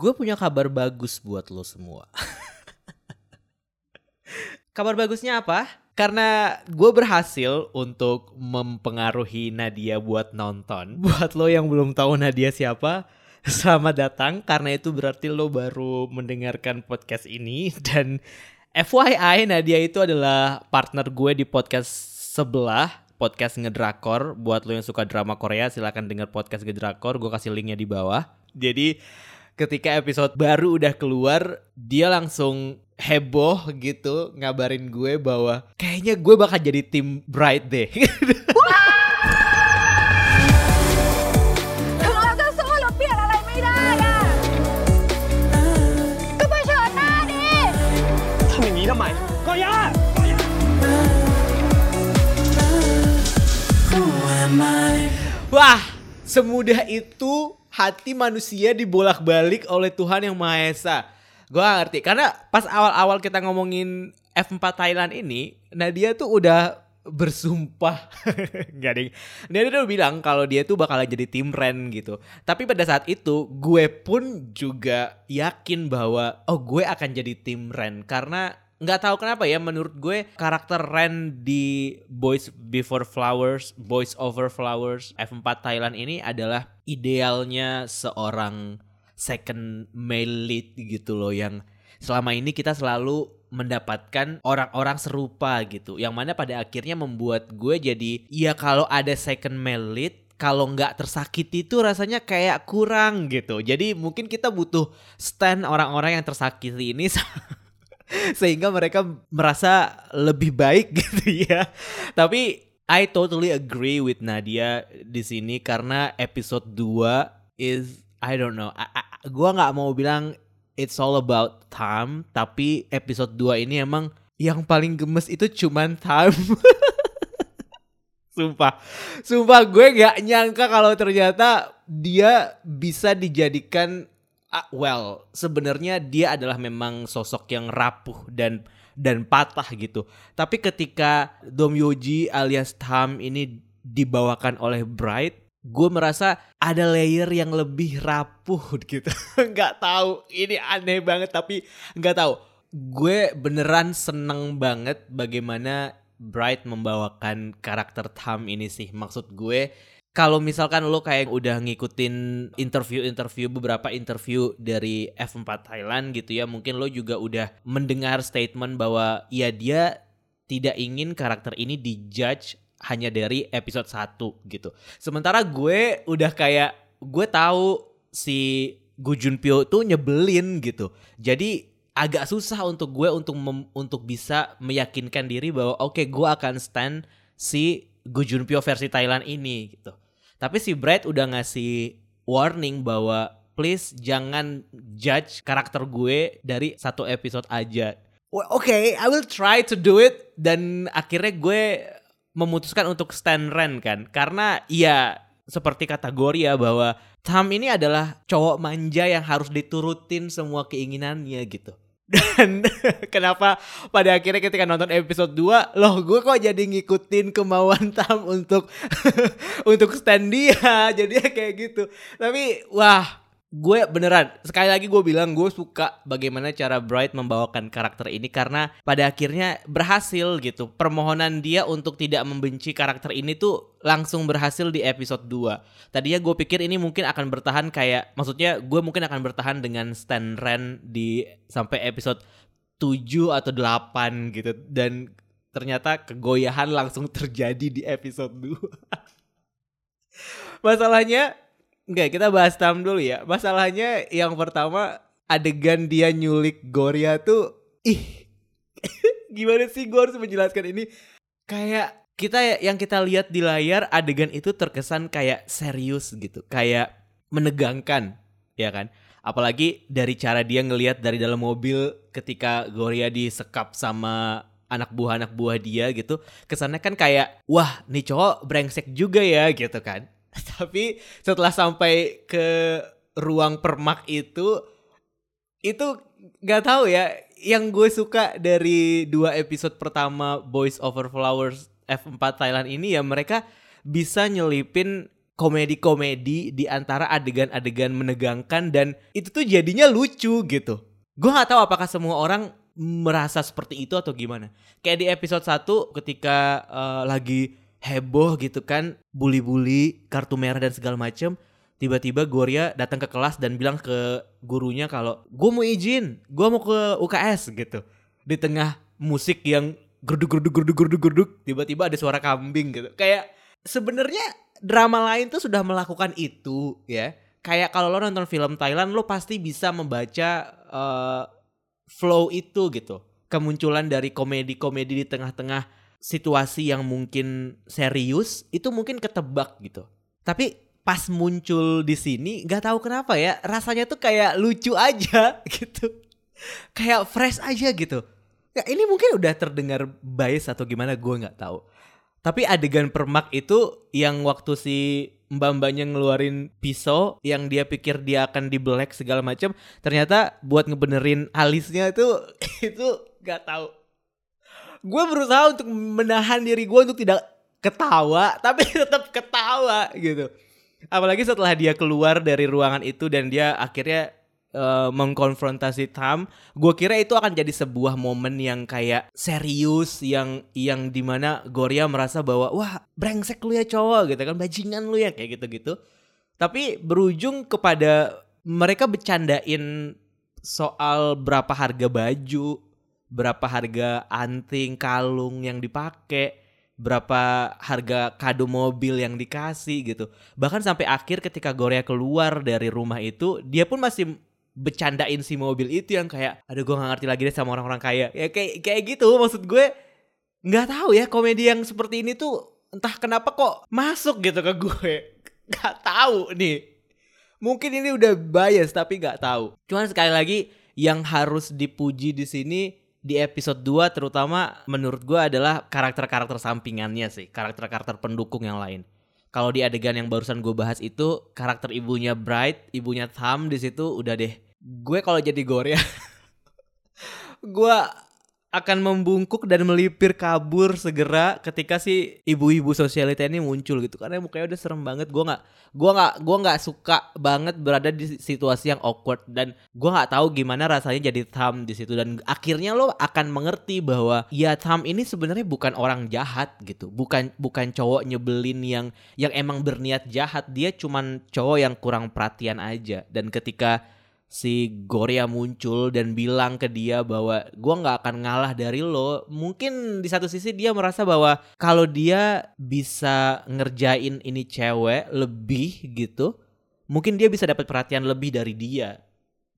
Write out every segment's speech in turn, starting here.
gue punya kabar bagus buat lo semua. kabar bagusnya apa? Karena gue berhasil untuk mempengaruhi Nadia buat nonton. Buat lo yang belum tahu Nadia siapa, selamat datang. Karena itu berarti lo baru mendengarkan podcast ini. Dan FYI Nadia itu adalah partner gue di podcast sebelah podcast ngedrakor buat lo yang suka drama Korea silahkan dengar podcast ngedrakor gue kasih linknya di bawah jadi ketika episode baru udah keluar dia langsung heboh gitu ngabarin gue bahwa kayaknya gue bakal jadi tim Bright deh. Wah, semudah itu hati manusia dibolak-balik oleh Tuhan yang Maha Esa. Gue ngerti. Karena pas awal-awal kita ngomongin F4 Thailand ini, Nadia tuh udah bersumpah. Gak deh Dia udah bilang kalau dia tuh bakal jadi tim Ren gitu. Tapi pada saat itu gue pun juga yakin bahwa Oh gue akan jadi tim Ren. Karena nggak tahu kenapa ya menurut gue karakter Ren di Boys Before Flowers, Boys Over Flowers F4 Thailand ini adalah idealnya seorang second male lead gitu loh yang selama ini kita selalu mendapatkan orang-orang serupa gitu yang mana pada akhirnya membuat gue jadi ya kalau ada second male lead kalau nggak tersakiti itu rasanya kayak kurang gitu. Jadi mungkin kita butuh stand orang-orang yang tersakiti ini sehingga mereka merasa lebih baik gitu ya. Tapi I totally agree with Nadia di sini karena episode 2 is I don't know. I, I, gua nggak mau bilang it's all about time, tapi episode 2 ini emang yang paling gemes itu cuman time. Sumpah, sumpah gue gak nyangka kalau ternyata dia bisa dijadikan uh, well sebenarnya dia adalah memang sosok yang rapuh dan dan patah gitu. Tapi ketika Dom Yoji alias Tam ini dibawakan oleh Bright, gue merasa ada layer yang lebih rapuh gitu. nggak tahu, ini aneh banget tapi nggak tahu. Gue beneran seneng banget bagaimana Bright membawakan karakter Tam ini sih. Maksud gue kalau misalkan lo kayak udah ngikutin interview-interview beberapa interview dari F4 Thailand gitu ya, mungkin lo juga udah mendengar statement bahwa ya dia tidak ingin karakter ini dijudge hanya dari episode 1 gitu. Sementara gue udah kayak gue tahu si Gu Junpyo tuh nyebelin gitu. Jadi agak susah untuk gue untuk mem, untuk bisa meyakinkan diri bahwa oke okay, gue akan stand si Gu Junpyo versi Thailand ini gitu. Tapi si Brad udah ngasih warning bahwa please jangan judge karakter gue dari satu episode aja. Oke, okay, I will try to do it dan akhirnya gue memutuskan untuk stand Ren kan karena ya seperti kata Goria bahwa Tam ini adalah cowok manja yang harus diturutin semua keinginannya gitu. Dan kenapa pada akhirnya ketika nonton episode 2 Loh gue kok jadi ngikutin kemauan Tam untuk untuk stand dia? Jadi kayak gitu. Tapi wah gue beneran sekali lagi gue bilang gue suka bagaimana cara Bright membawakan karakter ini karena pada akhirnya berhasil gitu. Permohonan dia untuk tidak membenci karakter ini tuh langsung berhasil di episode 2 tadinya gue pikir ini mungkin akan bertahan kayak maksudnya gue mungkin akan bertahan dengan Stan Ren di sampai episode 7 atau 8 gitu. Dan ternyata kegoyahan langsung terjadi di episode 2 masalahnya Enggak, kita bahas Tam dulu ya. Masalahnya yang pertama adegan dia nyulik Goria tuh ih gimana sih? Gue harus menjelaskan ini. Kayak kita yang kita lihat di layar adegan itu terkesan kayak serius gitu. Kayak menegangkan ya kan? Apalagi dari cara dia ngelihat dari dalam mobil ketika Goria disekap sama anak buah anak buah dia gitu. Kesannya kan kayak wah nih cowok brengsek juga ya gitu kan Tapi setelah sampai ke ruang permak itu itu nggak tahu ya yang gue suka dari dua episode pertama Boys Over Flowers F4 Thailand ini ya mereka bisa nyelipin komedi-komedi di antara adegan-adegan menegangkan dan itu tuh jadinya lucu gitu. Gue nggak tahu apakah semua orang merasa seperti itu atau gimana. Kayak di episode 1 ketika uh, lagi heboh gitu kan, bully-bully, kartu merah dan segala macem. Tiba-tiba Gloria datang ke kelas dan bilang ke gurunya kalau gue mau izin, gue mau ke UKS gitu. Di tengah musik yang geruduk geruduk geruduk geruduk geruduk, tiba-tiba ada suara kambing gitu. Kayak sebenarnya drama lain tuh sudah melakukan itu ya. Kayak kalau lo nonton film Thailand lo pasti bisa membaca uh, flow itu gitu. Kemunculan dari komedi-komedi di tengah-tengah situasi yang mungkin serius itu mungkin ketebak gitu. Tapi pas muncul di sini nggak tahu kenapa ya rasanya tuh kayak lucu aja gitu. Kayak fresh aja gitu. Ya ini mungkin udah terdengar bias atau gimana gue nggak tahu. Tapi adegan permak itu yang waktu si mbak-mbaknya ngeluarin pisau yang dia pikir dia akan dibelek segala macam, ternyata buat ngebenerin alisnya itu itu gak tahu. Gue berusaha untuk menahan diri gue untuk tidak ketawa, tapi tetap ketawa gitu. Apalagi setelah dia keluar dari ruangan itu dan dia akhirnya uh, mengkonfrontasi Tam, gue kira itu akan jadi sebuah momen yang kayak serius yang yang di mana Goria merasa bahwa wah brengsek lu ya cowok gitu kan bajingan lu ya kayak gitu-gitu. Tapi berujung kepada mereka bercandain soal berapa harga baju, berapa harga anting, kalung yang dipakai, berapa harga kado mobil yang dikasih gitu. Bahkan sampai akhir ketika Goria keluar dari rumah itu, dia pun masih bercandain si mobil itu yang kayak aduh gue gak ngerti lagi deh sama orang-orang kaya. Ya kayak kayak gitu maksud gue. Nggak tahu ya komedi yang seperti ini tuh entah kenapa kok masuk gitu ke gue. Nggak tahu nih. Mungkin ini udah bias tapi nggak tahu. Cuman sekali lagi yang harus dipuji di sini di episode 2 terutama menurut gue adalah karakter-karakter sampingannya sih karakter-karakter pendukung yang lain. Kalau di adegan yang barusan gue bahas itu karakter ibunya Bright, ibunya Tham di situ udah deh. Gue kalau jadi gore ya gue akan membungkuk dan melipir kabur segera ketika si ibu-ibu sosialita ini muncul gitu. Karena mukanya udah serem banget. Gue nggak gue nggak gue nggak suka banget berada di situasi yang awkward. Dan gue nggak tahu gimana rasanya jadi Tham di situ. Dan akhirnya lo akan mengerti bahwa ya Tham ini sebenarnya bukan orang jahat gitu. Bukan bukan cowok nyebelin yang yang emang berniat jahat. Dia cuman cowok yang kurang perhatian aja. Dan ketika si Goria muncul dan bilang ke dia bahwa gua nggak akan ngalah dari lo. Mungkin di satu sisi dia merasa bahwa kalau dia bisa ngerjain ini cewek lebih gitu, mungkin dia bisa dapat perhatian lebih dari dia.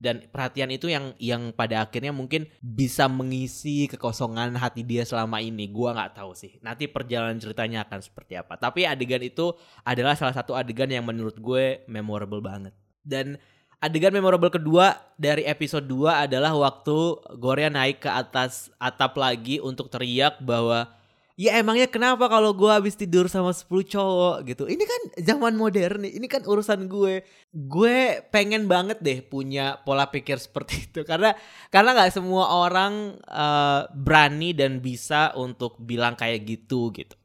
Dan perhatian itu yang yang pada akhirnya mungkin bisa mengisi kekosongan hati dia selama ini. Gua nggak tahu sih. Nanti perjalanan ceritanya akan seperti apa. Tapi adegan itu adalah salah satu adegan yang menurut gue memorable banget. Dan adegan memorable kedua dari episode 2 adalah waktu Gorea naik ke atas atap lagi untuk teriak bahwa ya emangnya kenapa kalau gue habis tidur sama 10 cowok gitu. Ini kan zaman modern nih, ini kan urusan gue. Gue pengen banget deh punya pola pikir seperti itu karena karena nggak semua orang uh, berani dan bisa untuk bilang kayak gitu gitu.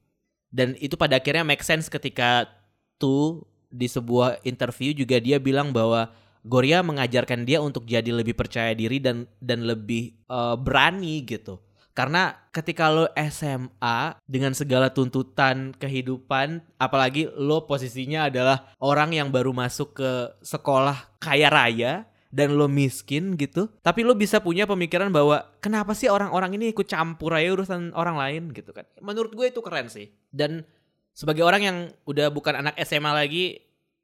Dan itu pada akhirnya make sense ketika tuh di sebuah interview juga dia bilang bahwa Goria mengajarkan dia untuk jadi lebih percaya diri dan dan lebih uh, berani gitu. Karena ketika lo SMA dengan segala tuntutan kehidupan, apalagi lo posisinya adalah orang yang baru masuk ke sekolah kaya raya dan lo miskin gitu, tapi lo bisa punya pemikiran bahwa kenapa sih orang-orang ini ikut campur aja urusan orang lain gitu kan. Menurut gue itu keren sih. Dan sebagai orang yang udah bukan anak SMA lagi,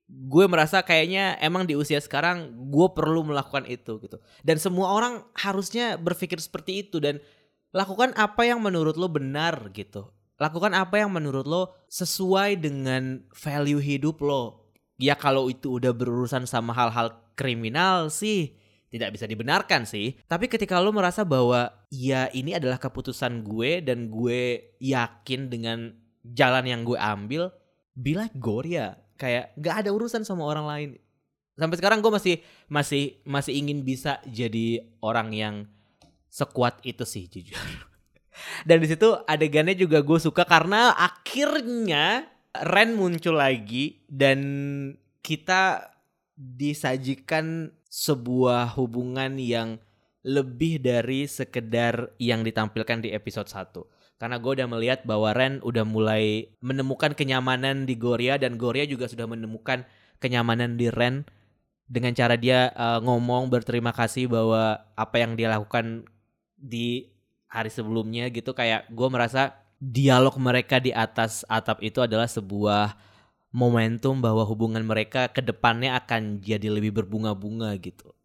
gue merasa kayaknya emang di usia sekarang gue perlu melakukan itu gitu. Dan semua orang harusnya berpikir seperti itu dan lakukan apa yang menurut lo benar gitu. Lakukan apa yang menurut lo sesuai dengan value hidup lo. Ya kalau itu udah berurusan sama hal-hal kriminal sih tidak bisa dibenarkan sih. Tapi ketika lo merasa bahwa ya ini adalah keputusan gue dan gue yakin dengan jalan yang gue ambil be like Goria kayak nggak ada urusan sama orang lain sampai sekarang gue masih masih masih ingin bisa jadi orang yang sekuat itu sih jujur dan di situ adegannya juga gue suka karena akhirnya Ren muncul lagi dan kita disajikan sebuah hubungan yang lebih dari sekedar yang ditampilkan di episode 1. Karena gue udah melihat bahwa Ren udah mulai menemukan kenyamanan di Goria dan Goria juga sudah menemukan kenyamanan di Ren dengan cara dia uh, ngomong berterima kasih bahwa apa yang dia lakukan di hari sebelumnya gitu kayak gue merasa dialog mereka di atas atap itu adalah sebuah momentum bahwa hubungan mereka ke depannya akan jadi lebih berbunga-bunga gitu.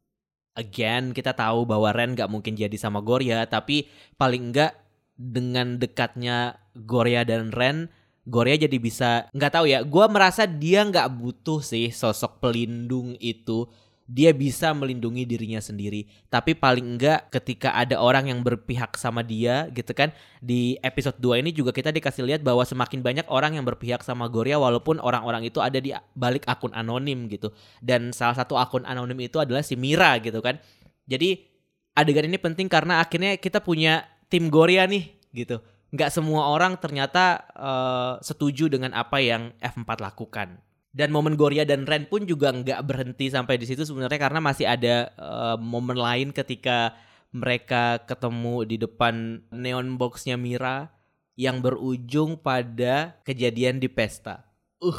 Again, kita tahu bahwa Ren gak mungkin jadi sama Goria, tapi paling enggak dengan dekatnya Goria dan Ren, Goria jadi bisa nggak tahu ya. Gue merasa dia nggak butuh sih sosok pelindung itu. Dia bisa melindungi dirinya sendiri. Tapi paling enggak ketika ada orang yang berpihak sama dia gitu kan. Di episode 2 ini juga kita dikasih lihat bahwa semakin banyak orang yang berpihak sama Goria walaupun orang-orang itu ada di balik akun anonim gitu. Dan salah satu akun anonim itu adalah si Mira gitu kan. Jadi adegan ini penting karena akhirnya kita punya tim Goria nih gitu nggak semua orang ternyata uh, setuju dengan apa yang F4 lakukan. Dan momen Goria dan Ren pun juga nggak berhenti sampai di situ sebenarnya karena masih ada uh, momen lain ketika mereka ketemu di depan neon boxnya Mira yang berujung pada kejadian di pesta. Uh.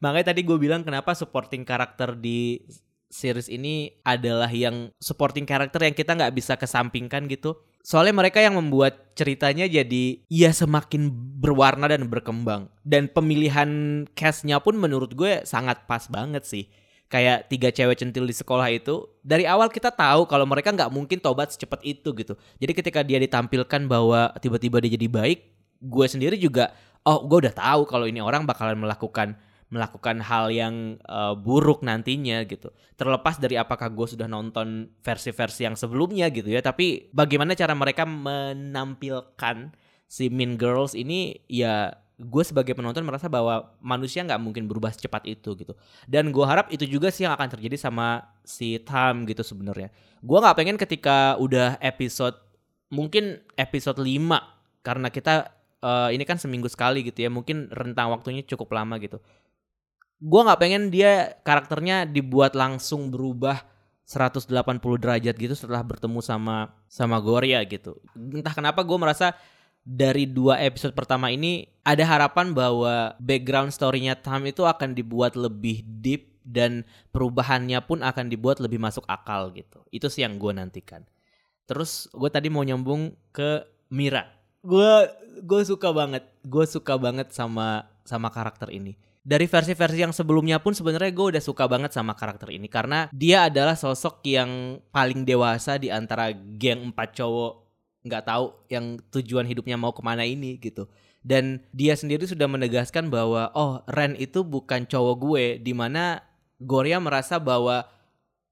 Makanya tadi gue bilang kenapa supporting karakter di series ini adalah yang supporting karakter yang kita nggak bisa kesampingkan gitu Soalnya mereka yang membuat ceritanya jadi ya semakin berwarna dan berkembang. Dan pemilihan castnya pun menurut gue sangat pas banget sih. Kayak tiga cewek centil di sekolah itu dari awal kita tahu kalau mereka nggak mungkin tobat secepat itu gitu. Jadi ketika dia ditampilkan bahwa tiba-tiba dia jadi baik, gue sendiri juga oh gue udah tahu kalau ini orang bakalan melakukan melakukan hal yang uh, buruk nantinya gitu. Terlepas dari apakah gue sudah nonton versi-versi yang sebelumnya gitu ya, tapi bagaimana cara mereka menampilkan si Mean Girls ini ya gue sebagai penonton merasa bahwa manusia nggak mungkin berubah secepat itu gitu. Dan gue harap itu juga sih yang akan terjadi sama si Tam gitu sebenarnya. Gue nggak pengen ketika udah episode mungkin episode 5 karena kita uh, ini kan seminggu sekali gitu ya. Mungkin rentang waktunya cukup lama gitu gue nggak pengen dia karakternya dibuat langsung berubah 180 derajat gitu setelah bertemu sama sama Goria gitu. Entah kenapa gue merasa dari dua episode pertama ini ada harapan bahwa background story-nya Tam itu akan dibuat lebih deep dan perubahannya pun akan dibuat lebih masuk akal gitu. Itu sih yang gue nantikan. Terus gue tadi mau nyambung ke Mira. Gue gue suka banget, gue suka banget sama sama karakter ini dari versi-versi yang sebelumnya pun sebenarnya gue udah suka banget sama karakter ini. Karena dia adalah sosok yang paling dewasa di antara geng empat cowok nggak tahu yang tujuan hidupnya mau ke mana ini gitu. Dan dia sendiri sudah menegaskan bahwa oh Ren itu bukan cowok gue di mana Goria merasa bahwa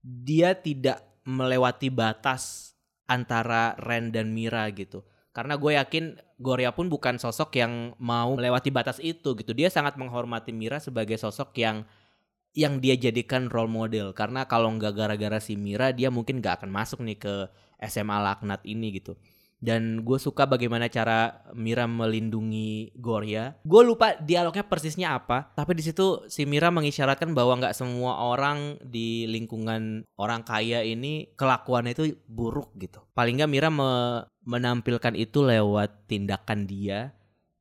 dia tidak melewati batas antara Ren dan Mira gitu karena gue yakin Goria pun bukan sosok yang mau melewati batas itu gitu. Dia sangat menghormati Mira sebagai sosok yang yang dia jadikan role model karena kalau nggak gara-gara si Mira dia mungkin nggak akan masuk nih ke SMA laknat ini gitu dan gue suka bagaimana cara Mira melindungi Goria. Gue lupa dialognya persisnya apa, tapi di situ si Mira mengisyaratkan bahwa nggak semua orang di lingkungan orang kaya ini kelakuannya itu buruk gitu. Paling nggak Mira me menampilkan itu lewat tindakan dia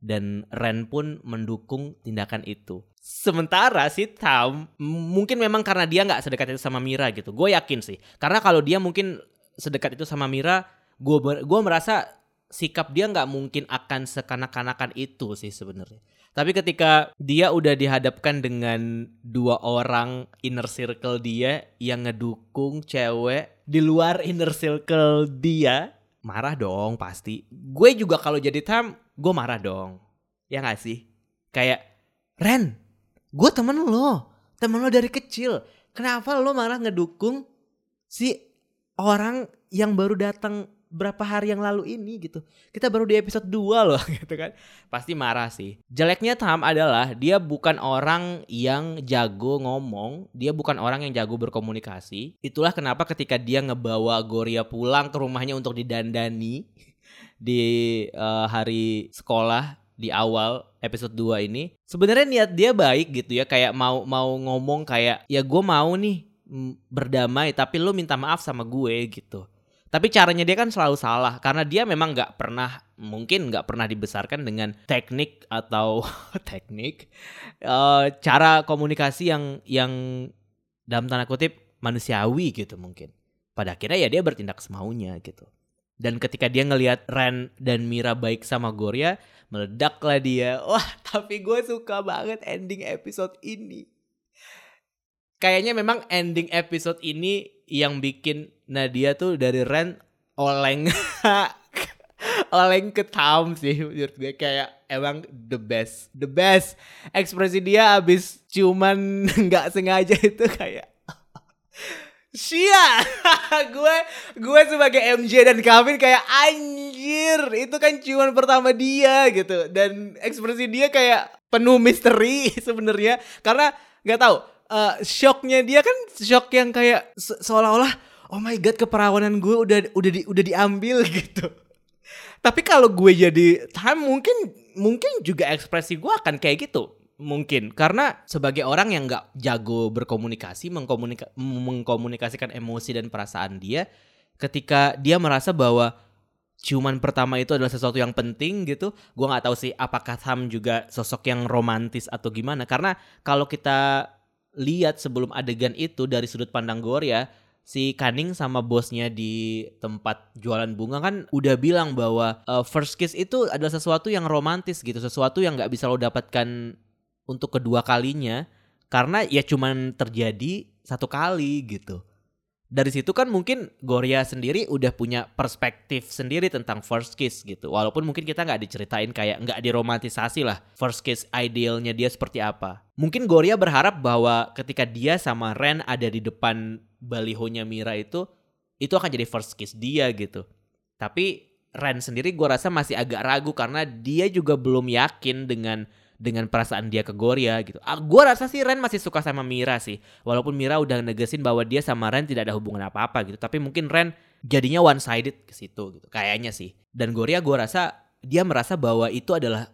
dan Ren pun mendukung tindakan itu. Sementara si Tam mungkin memang karena dia nggak sedekat itu sama Mira gitu. Gue yakin sih. Karena kalau dia mungkin sedekat itu sama Mira, gue gue merasa sikap dia nggak mungkin akan sekanak-kanakan itu sih sebenarnya. Tapi ketika dia udah dihadapkan dengan dua orang inner circle dia yang ngedukung cewek di luar inner circle dia, marah dong pasti. Gue juga kalau jadi Tam, gue marah dong. Ya gak sih? Kayak, Ren, gue temen lo. Temen lo dari kecil. Kenapa lo malah ngedukung si orang yang baru datang berapa hari yang lalu ini gitu. Kita baru di episode 2 loh gitu kan. Pasti marah sih. Jeleknya Tam adalah dia bukan orang yang jago ngomong, dia bukan orang yang jago berkomunikasi. Itulah kenapa ketika dia ngebawa Goria pulang ke rumahnya untuk didandani di uh, hari sekolah di awal episode 2 ini sebenarnya niat dia baik gitu ya kayak mau mau ngomong kayak ya gue mau nih berdamai tapi lu minta maaf sama gue gitu tapi caranya dia kan selalu salah karena dia memang nggak pernah mungkin nggak pernah dibesarkan dengan teknik atau teknik uh, cara komunikasi yang yang dalam tanda kutip manusiawi gitu mungkin. Pada akhirnya ya dia bertindak semaunya gitu. Dan ketika dia ngelihat Ren dan Mira baik sama Goria meledaklah dia. Wah tapi gue suka banget ending episode ini. Kayaknya memang ending episode ini yang bikin Nadia tuh dari Ren oleng. Oleng ke Tom sih menurut gue kayak emang the best. The best. Ekspresi dia abis cuman nggak sengaja itu kayak Sia, gue gue sebagai MJ dan Kevin kayak anjir itu kan ciuman pertama dia gitu. Dan ekspresi dia kayak penuh misteri sebenarnya. Karena nggak tahu uh, shocknya dia kan shock yang kayak se seolah-olah oh my god keperawanan gue udah udah di, udah diambil gitu. Tapi kalau gue jadi time mungkin mungkin juga ekspresi gue akan kayak gitu mungkin. Karena sebagai orang yang nggak jago berkomunikasi mengkomunika mengkomunikasikan emosi dan perasaan dia ketika dia merasa bahwa ciuman pertama itu adalah sesuatu yang penting gitu gue nggak tahu sih apakah Sam juga sosok yang romantis atau gimana. Karena kalau kita lihat sebelum adegan itu dari sudut pandang Gloria si Kaning sama bosnya di tempat jualan bunga kan udah bilang bahwa uh, first kiss itu adalah sesuatu yang romantis gitu sesuatu yang nggak bisa lo dapatkan untuk kedua kalinya karena ya cuman terjadi satu kali gitu. Dari situ kan mungkin Goria sendiri udah punya perspektif sendiri tentang first kiss gitu. Walaupun mungkin kita nggak diceritain kayak nggak diromantisasi lah first kiss idealnya dia seperti apa. Mungkin Goria berharap bahwa ketika dia sama Ren ada di depan balihonya Mira itu, itu akan jadi first kiss dia gitu. Tapi Ren sendiri gue rasa masih agak ragu karena dia juga belum yakin dengan dengan perasaan dia ke Goria gitu. Ah, gue rasa sih Ren masih suka sama Mira sih. Walaupun Mira udah negesin bahwa dia sama Ren tidak ada hubungan apa-apa gitu. Tapi mungkin Ren jadinya one sided ke situ gitu. Kayaknya sih. Dan Goria gue rasa dia merasa bahwa itu adalah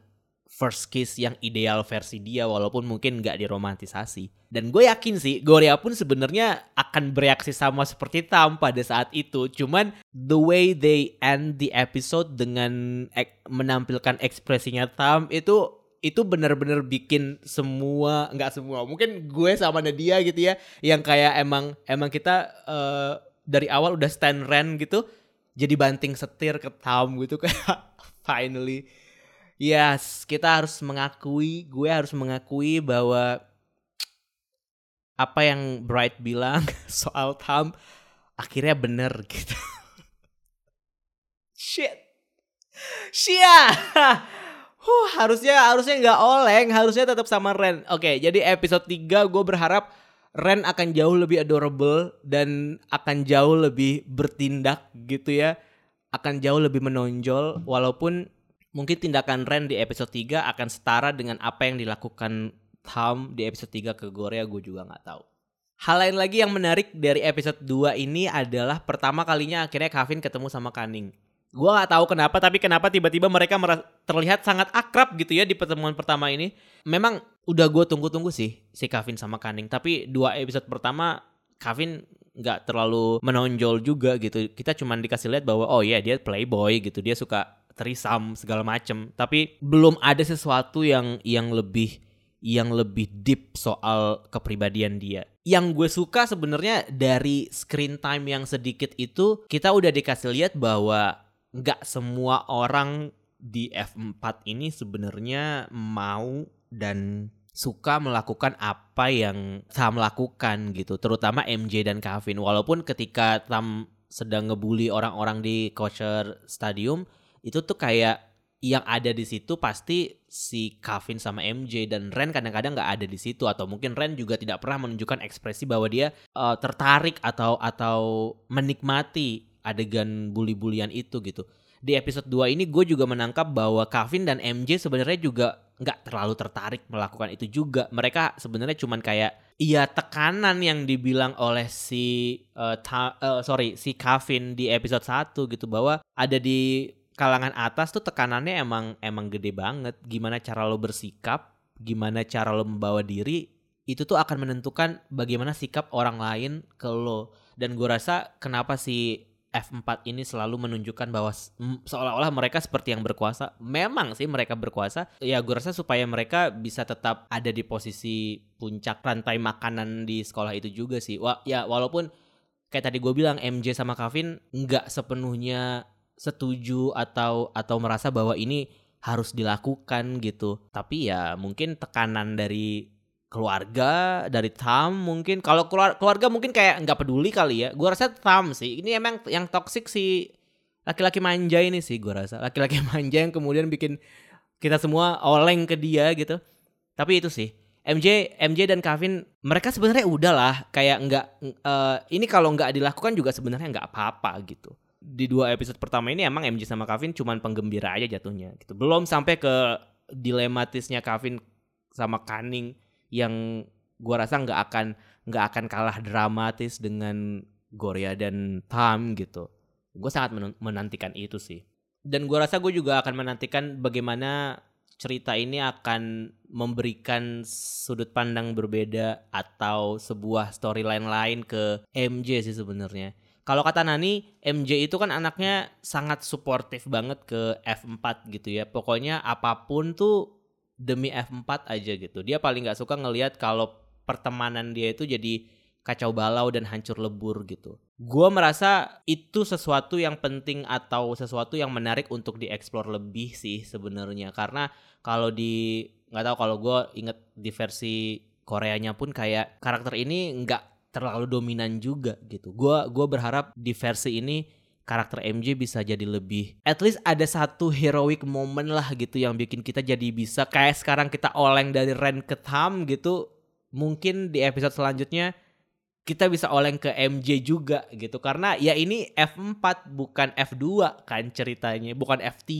first kiss yang ideal versi dia walaupun mungkin nggak diromantisasi. Dan gue yakin sih Goria pun sebenarnya akan bereaksi sama seperti Tam pada saat itu. Cuman the way they end the episode dengan ek menampilkan ekspresinya Tam itu itu bener-bener bikin semua nggak semua mungkin gue sama Nadia gitu ya yang kayak emang emang kita uh, dari awal udah stand Ren gitu jadi banting setir ke Tom gitu kayak finally yes kita harus mengakui gue harus mengakui bahwa apa yang Bright bilang soal Tom akhirnya bener gitu shit shit huh, harusnya harusnya nggak oleng, harusnya tetap sama Ren. Oke, jadi episode 3 gue berharap Ren akan jauh lebih adorable dan akan jauh lebih bertindak gitu ya. Akan jauh lebih menonjol walaupun mungkin tindakan Ren di episode 3 akan setara dengan apa yang dilakukan Tom di episode 3 ke Korea gue juga nggak tahu. Hal lain lagi yang menarik dari episode 2 ini adalah pertama kalinya akhirnya Kevin ketemu sama Kaning. Gue nggak tahu kenapa tapi kenapa tiba-tiba mereka terlihat sangat akrab gitu ya di pertemuan pertama ini. Memang udah gue tunggu-tunggu sih si Kevin sama Kaning tapi dua episode pertama Kevin nggak terlalu menonjol juga gitu. Kita cuma dikasih lihat bahwa oh ya yeah, dia playboy gitu dia suka terisam segala macem tapi belum ada sesuatu yang yang lebih yang lebih deep soal kepribadian dia. Yang gue suka sebenarnya dari screen time yang sedikit itu kita udah dikasih lihat bahwa nggak semua orang di F4 ini sebenarnya mau dan suka melakukan apa yang Tam lakukan gitu, terutama MJ dan Kevin. Walaupun ketika Tam sedang ngebully orang-orang di Kosher Stadium, itu tuh kayak yang ada di situ pasti si Kevin sama MJ dan Ren kadang-kadang nggak ada di situ atau mungkin Ren juga tidak pernah menunjukkan ekspresi bahwa dia uh, tertarik atau atau menikmati adegan bully-bulian itu gitu. Di episode 2 ini gue juga menangkap bahwa Kevin dan MJ sebenarnya juga nggak terlalu tertarik melakukan itu juga. Mereka sebenarnya cuman kayak iya tekanan yang dibilang oleh si uh, ta, uh, sorry si Kevin di episode 1 gitu bahwa ada di kalangan atas tuh tekanannya emang emang gede banget. Gimana cara lo bersikap, gimana cara lo membawa diri, itu tuh akan menentukan bagaimana sikap orang lain ke lo. Dan gue rasa kenapa si F4 ini selalu menunjukkan bahwa seolah-olah mereka seperti yang berkuasa. Memang sih mereka berkuasa. Ya gue rasa supaya mereka bisa tetap ada di posisi puncak rantai makanan di sekolah itu juga sih. Wah, ya walaupun kayak tadi gue bilang MJ sama Kevin nggak sepenuhnya setuju atau atau merasa bahwa ini harus dilakukan gitu. Tapi ya mungkin tekanan dari keluarga dari Tam mungkin. Kalau keluar, keluarga mungkin kayak nggak peduli kali ya. Gue rasa Tam sih. Ini emang yang toxic si laki-laki manja ini sih gue rasa. Laki-laki manja yang kemudian bikin kita semua oleng ke dia gitu. Tapi itu sih. MJ MJ dan Kevin mereka sebenarnya udah lah. Kayak nggak uh, ini kalau nggak dilakukan juga sebenarnya nggak apa-apa gitu di dua episode pertama ini emang MJ sama Kevin cuman penggembira aja jatuhnya gitu belum sampai ke dilematisnya Kevin sama Kaning yang gua rasa nggak akan nggak akan kalah dramatis dengan Goria dan Tam gitu. Gue sangat menantikan itu sih. Dan gua rasa gue juga akan menantikan bagaimana cerita ini akan memberikan sudut pandang berbeda atau sebuah storyline lain ke MJ sih sebenarnya. Kalau kata Nani, MJ itu kan anaknya sangat suportif banget ke F4 gitu ya. Pokoknya apa pun tuh demi F4 aja gitu. Dia paling nggak suka ngelihat kalau pertemanan dia itu jadi kacau balau dan hancur lebur gitu. Gue merasa itu sesuatu yang penting atau sesuatu yang menarik untuk dieksplor lebih sih sebenarnya. Karena kalau di nggak tahu kalau gue inget di versi Koreanya pun kayak karakter ini nggak terlalu dominan juga gitu. Gue gua berharap di versi ini karakter MJ bisa jadi lebih at least ada satu heroic moment lah gitu yang bikin kita jadi bisa. Kayak sekarang kita oleng dari Ren ke Tham gitu mungkin di episode selanjutnya kita bisa oleng ke MJ juga gitu. Karena ya ini F4 bukan F2 kan ceritanya bukan F3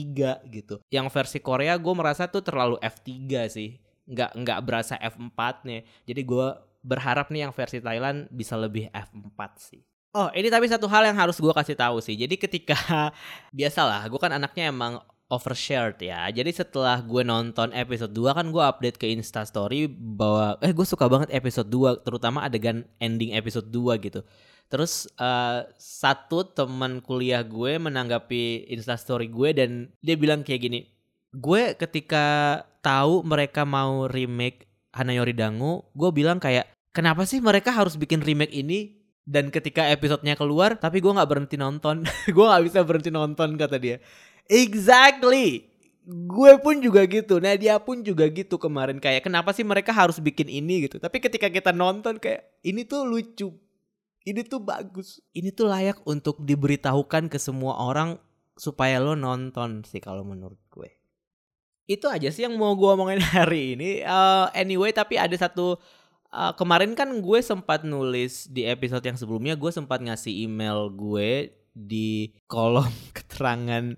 gitu. Yang versi Korea gue merasa tuh terlalu F3 sih. Nggak nggak berasa F4 nya jadi gue berharap nih yang versi Thailand bisa lebih F4 sih Oh, ini tapi satu hal yang harus gue kasih tahu sih. Jadi ketika biasalah, gue kan anaknya emang overshared ya. Jadi setelah gue nonton episode 2 kan gue update ke Insta Story bahwa eh gue suka banget episode 2 terutama adegan ending episode 2 gitu. Terus uh, satu teman kuliah gue menanggapi Insta Story gue dan dia bilang kayak gini. Gue ketika tahu mereka mau remake Hanayori Dangu, gue bilang kayak kenapa sih mereka harus bikin remake ini dan ketika episodenya keluar tapi gue nggak berhenti nonton? Gue nggak bisa berhenti nonton kata dia. Exactly. Gue pun juga gitu nah dia pun juga gitu kemarin kayak kenapa sih mereka harus bikin ini? Gitu. Tapi ketika kita nonton kayak ini tuh lucu. Ini tuh bagus. Ini tuh layak untuk diberitahukan ke semua orang supaya lo nonton sih kalau menurut gue itu aja sih yang mau gue omongin hari ini. Uh, anyway tapi ada satu uh, kemarin kan gue sempat nulis di episode yang sebelumnya gue sempat ngasih email gue di kolom keterangan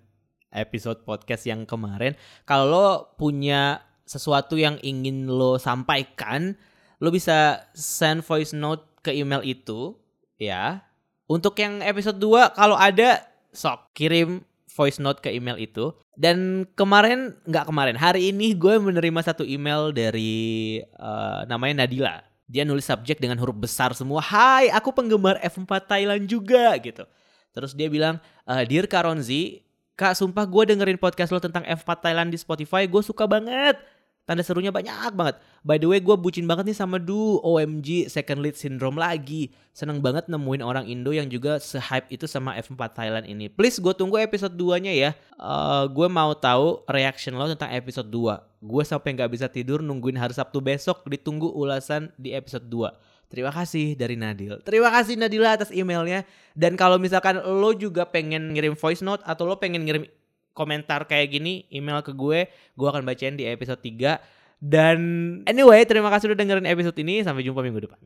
episode podcast yang kemarin. Kalau lo punya sesuatu yang ingin lo sampaikan lo bisa send voice note ke email itu ya. Untuk yang episode 2 kalau ada sok kirim voice note ke email itu. Dan kemarin nggak kemarin hari ini gue menerima satu email dari uh, namanya Nadila. Dia nulis subjek dengan huruf besar semua Hai aku penggemar F4 Thailand juga gitu. Terus dia bilang uh, Dear Karonzi Kak sumpah gue dengerin podcast lo tentang F4 Thailand di Spotify gue suka banget Tanda serunya banyak banget. By the way, gue bucin banget nih sama Du. OMG, second lead syndrome lagi. Seneng banget nemuin orang Indo yang juga se-hype itu sama F4 Thailand ini. Please, gue tunggu episode 2-nya ya. Uh, gue mau tahu reaction lo tentang episode 2. Gue sampai nggak bisa tidur nungguin hari Sabtu besok. Ditunggu ulasan di episode 2. Terima kasih dari Nadil. Terima kasih Nadila atas emailnya. Dan kalau misalkan lo juga pengen ngirim voice note atau lo pengen ngirim komentar kayak gini, email ke gue, gue akan bacain di episode 3. Dan anyway, terima kasih udah dengerin episode ini. Sampai jumpa minggu depan.